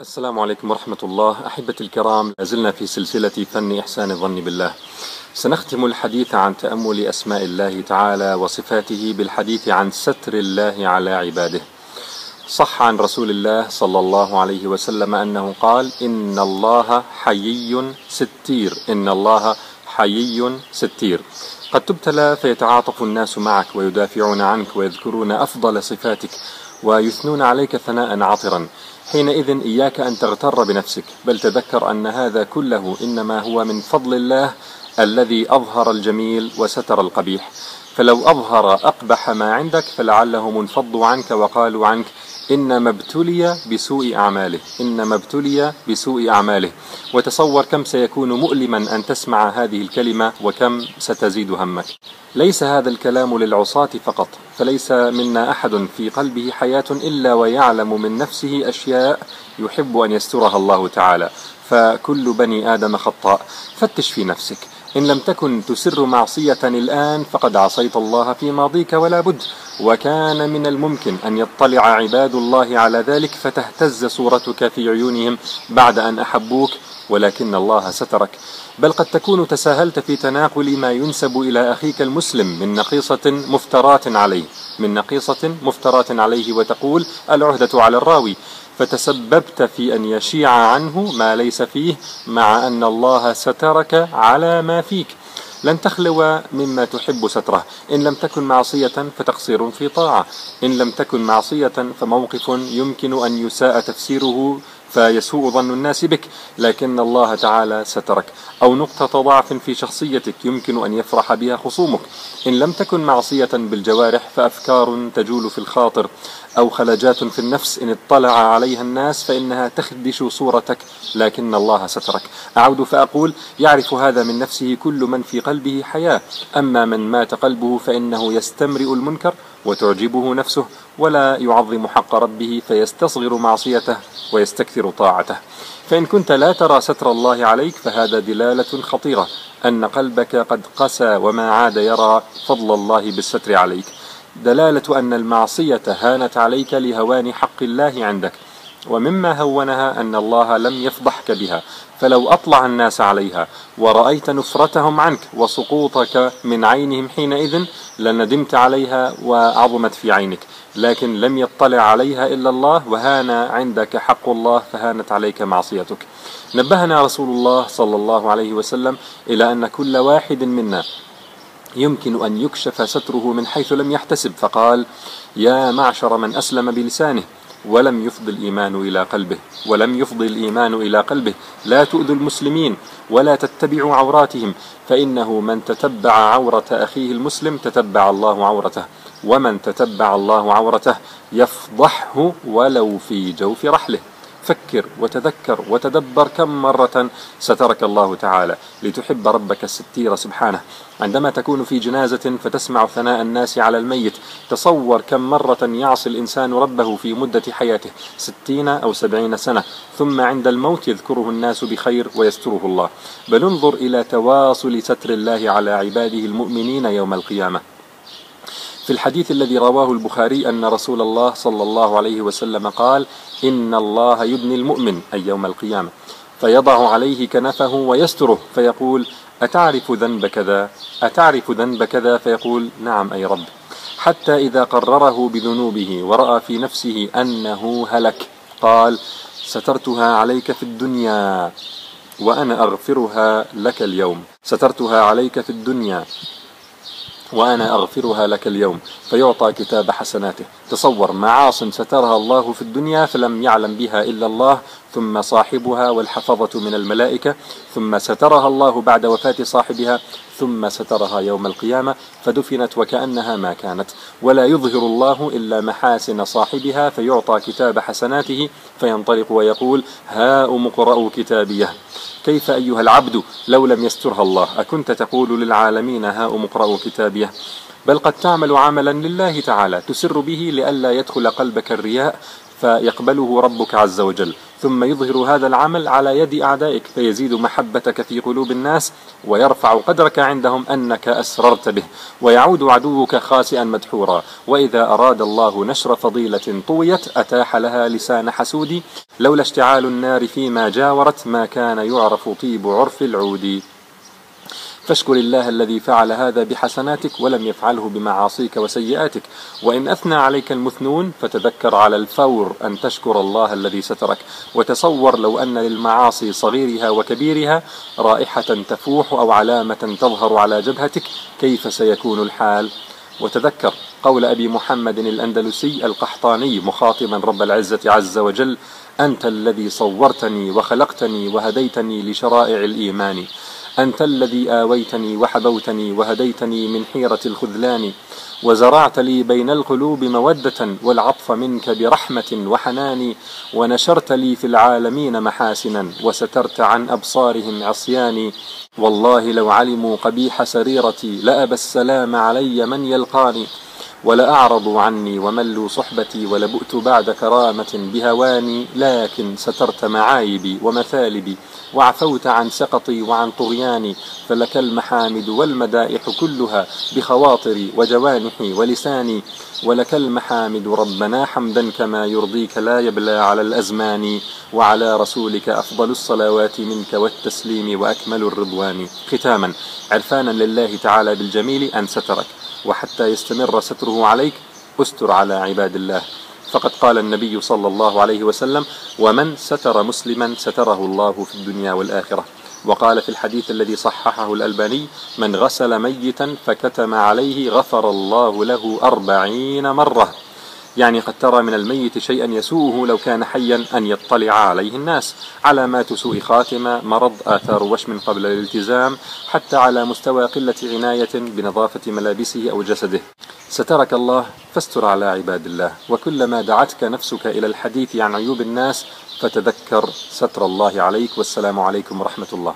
السلام عليكم ورحمة الله. أحبتي الكرام لازلنا في سلسلة فن إحسان الظن بالله. سنختم الحديث عن تأمل أسماء الله تعالى وصفاته بالحديث عن ستر الله على عباده. صح عن رسول الله صلى الله عليه وسلم أنه قال إن الله حيي ستير. إن الله حيي ستير. قد تبتلى فيتعاطف الناس معك ويدافعون عنك ويذكرون أفضل صفاتك. ويثنون عليك ثناء عطرا. حينئذ إياك أن تغتر بنفسك. بل تذكر أن هذا كله إنما هو من فضل الله الذي أظهر الجميل وستر القبيح. فلو أظهر أقبح ما عندك فلعلهم انفضوا عنك وقالوا عنك إنما ابتلي بسوء أعماله. إنما ابتلي بسوء أعماله. وتصور كم سيكون مؤلما أن تسمع هذه الكلمة وكم ستزيد همك. ليس هذا الكلام للعصاة فقط فليس منا أحد في قلبه حياة إلا ويعلم من نفسه أشياء يحب أن يسترها الله تعالى. فكل بني آدم خطاء فتش في نفسك. إن لم تكن تسر معصية الآن فقد عصيت الله في ماضيك ولا بد. وكان من الممكن أن يطلع عباد الله على ذلك فتهتز صورتك في عيونهم بعد أن أحبوك. ولكن الله سترك. بل قد تكون تساهلت في تناقل ما ينسب إلى أخيك المسلم من نقيصة مفترات عليه من نقيصة مفترات عليه وتقول العهدة على الراوي. فتسببت في أن يشيع عنه ما ليس فيه مع أن الله سترك على ما فيك. لن تخلو مما تحب ستره. إن لم تكن معصية فتقصير في طاعة. إن لم تكن معصية فموقف يمكن أن يساء تفسيره فيسوء ظن الناس بك لكن الله تعالى سترك. أو نقطة ضعف في شخصيتك يمكن أن يفرح بها خصومك. إن لم تكن معصية بالجوارح فأفكار تجول في الخاطر. أو خلجات في النفس إن اطلع عليها الناس فإنها تخدش صورتك لكن الله سترك. أعود فأقول يعرف هذا من نفسه كل من في قلبه حياة. أما من مات قلبه فإنه يستمرئ المنكر وتعجبه نفسه ولا يعظم حق ربه فيستصغر معصيته ويستكثر طاعته. فإن كنت لا ترى ستر الله عليك فهذا دلالة خطيرة أن قلبك قد قسى وما عاد يرى فضل الله بالستر عليك. دلالة أن المعصية هانت عليك لهوان حق الله عندك. ومما هونها أن الله لم يفضحك بها فلو أطلع الناس عليها ورأيت نفرتهم عنك وسقوطك من عينهم حينئذ لندمت عليها وعظمت في عينك لكن لم يطلع عليها إلا الله وهان عندك حق الله فهانت عليك معصيتك. نبهنا رسول الله صلى الله عليه وسلم إلى أن كل واحد منا يمكن أن يكشف ستره من حيث لم يحتسب فقال يا معشر من أسلم بلسانه ولم يفض الإيمان إلى قلبه ولم يفض الإيمان إلى قلبه. لا تؤذوا المسلمين ولا تتبعوا عوراتهم فإنه من تتبع عورة أخيه المسلم تتبع الله عورته ومن تتبع الله عورته يفضحه ولو في جوف رحله. فكر وتذكر وتدبر كم مرة سترك الله تعالى. لتحب ربك الستير سبحانه. عندما تكون في جنازة فتسمع ثناء الناس على الميت تصور كم مرة يعصي الإنسان ربه في مدة حياته ستين أو سبعين سنة. ثم عند الموت يذكره الناس بخير ويستره الله. بل انظر إلى تواصل ستر الله على عباده المؤمنين يوم القيامة. في الحديث الذي رواه البخاري أن رسول الله صلى الله عليه وسلم قال إن الله يبني المؤمن أي يوم القيامة. فيضع عليه كنفه ويستره فيقول أتعرف ذنب كذا؟ أتعرف ذنب كذا؟ فيقول نعم أي رب. حتى إذا قرره بذنوبه ورأى في نفسه أنه هلك قال سترتها عليك في الدنيا وأنا أغفرها لك اليوم. سترتها عليك في الدنيا وأنا أغفرها لك اليوم فيعطى كتاب حسناته. تصور معاص سترها الله في الدنيا فلم يعلم بها إلا الله ثم صاحبها والحفظة من الملائكة ثم سترها الله بعد وفاة صاحبها ثم سترها يوم القيامة فدفنت وكأنها ما كانت. ولا يظهر الله إلا محاسن صاحبها فيعطى كتاب حسناته فينطلق ويقول هاؤم اقرأوا كتابيه. كيف أيها العبد لو لم يسترها الله؟ أكنت تقول للعالمين هاؤم اقرأوا كتابيه. بل قد تعمل عملا لله تعالى تسر به لئلا يدخل قلبك الرياء فيقبله ربك عز وجل. ثم يظهر هذا العمل على يد أعدائك فيزيد محبتك في قلوب الناس ويرفع قدرك عندهم أنك أسررت به ويعود عدوك خاسئا مدحورا. وإذا أراد الله نشر فضيلة طويت أتاح لها لسان حسود لولا اشتعال النار فيما جاورت ما كان يعرف طيب عرف العود. فاشكر الله الذي فعل هذا بحسناتك ولم يفعله بمعاصيك وسيئاتك. وإن أثنى عليك المثنون فتذكر على الفور أن تشكر الله الذي سترك. وتصور لو أن للمعاصي صغيرها وكبيرها رائحة تفوح أو علامة تظهر على جبهتك كيف سيكون الحال؟ وتذكر قول أبي محمد الأندلسي القحطاني مخاطبا رب العزة عز وجل أنت الذي صورتني وخلقتني وهديتني لشرائع الإيمان. أنت الذي آويتني وحبوتني وهديتني من حيرة الخذلان وزرعت لي بين القلوب مودة والعطف منك برحمة وحنان ونشرت لي في العالمين محاسنا وسترت عن أبصارهم عصياني والله لو علموا قبيح سريرتي لأبى السلام علي من يلقاني. ولأعرضوا عني وملوا صحبتي ولبؤت بعد كرامة بهواني لكن سترت معايبي ومثالبي وعفوت عن سقطي وعن طغياني فلك المحامد والمدائح كلها بخواطري وجوانحي ولساني ولك المحامد ربنا حمدا كما يرضيك لا يبلى على الأزمان وعلى رسولك أفضل الصلوات منك والتسليم وأكمل الرضوان. ختاما عرفانا لله تعالى بالجميل أن سترك. وحتى يستمر ستره عليك استر على عباد الله. فقد قال النبي صلى الله عليه وسلم ومن ستر مسلما ستره الله في الدنيا والآخرة. وقال في الحديث الذي صححه الألباني من غسل ميتا فكتم عليه غفر الله له أربعين مرة. يعني قد ترى من الميت شيئا يسوءه لو كان حيا أن يطلع عليه الناس علامات سوء خاتمة مرض آثار وشم قبل الالتزام حتى على مستوى قلة عناية بنظافة ملابسه أو جسده. سترك الله فاستر على عباد الله وكلما دعتك نفسك إلى الحديث عن عيوب الناس فتذكر ستر الله عليك والسلام عليكم ورحمة الله.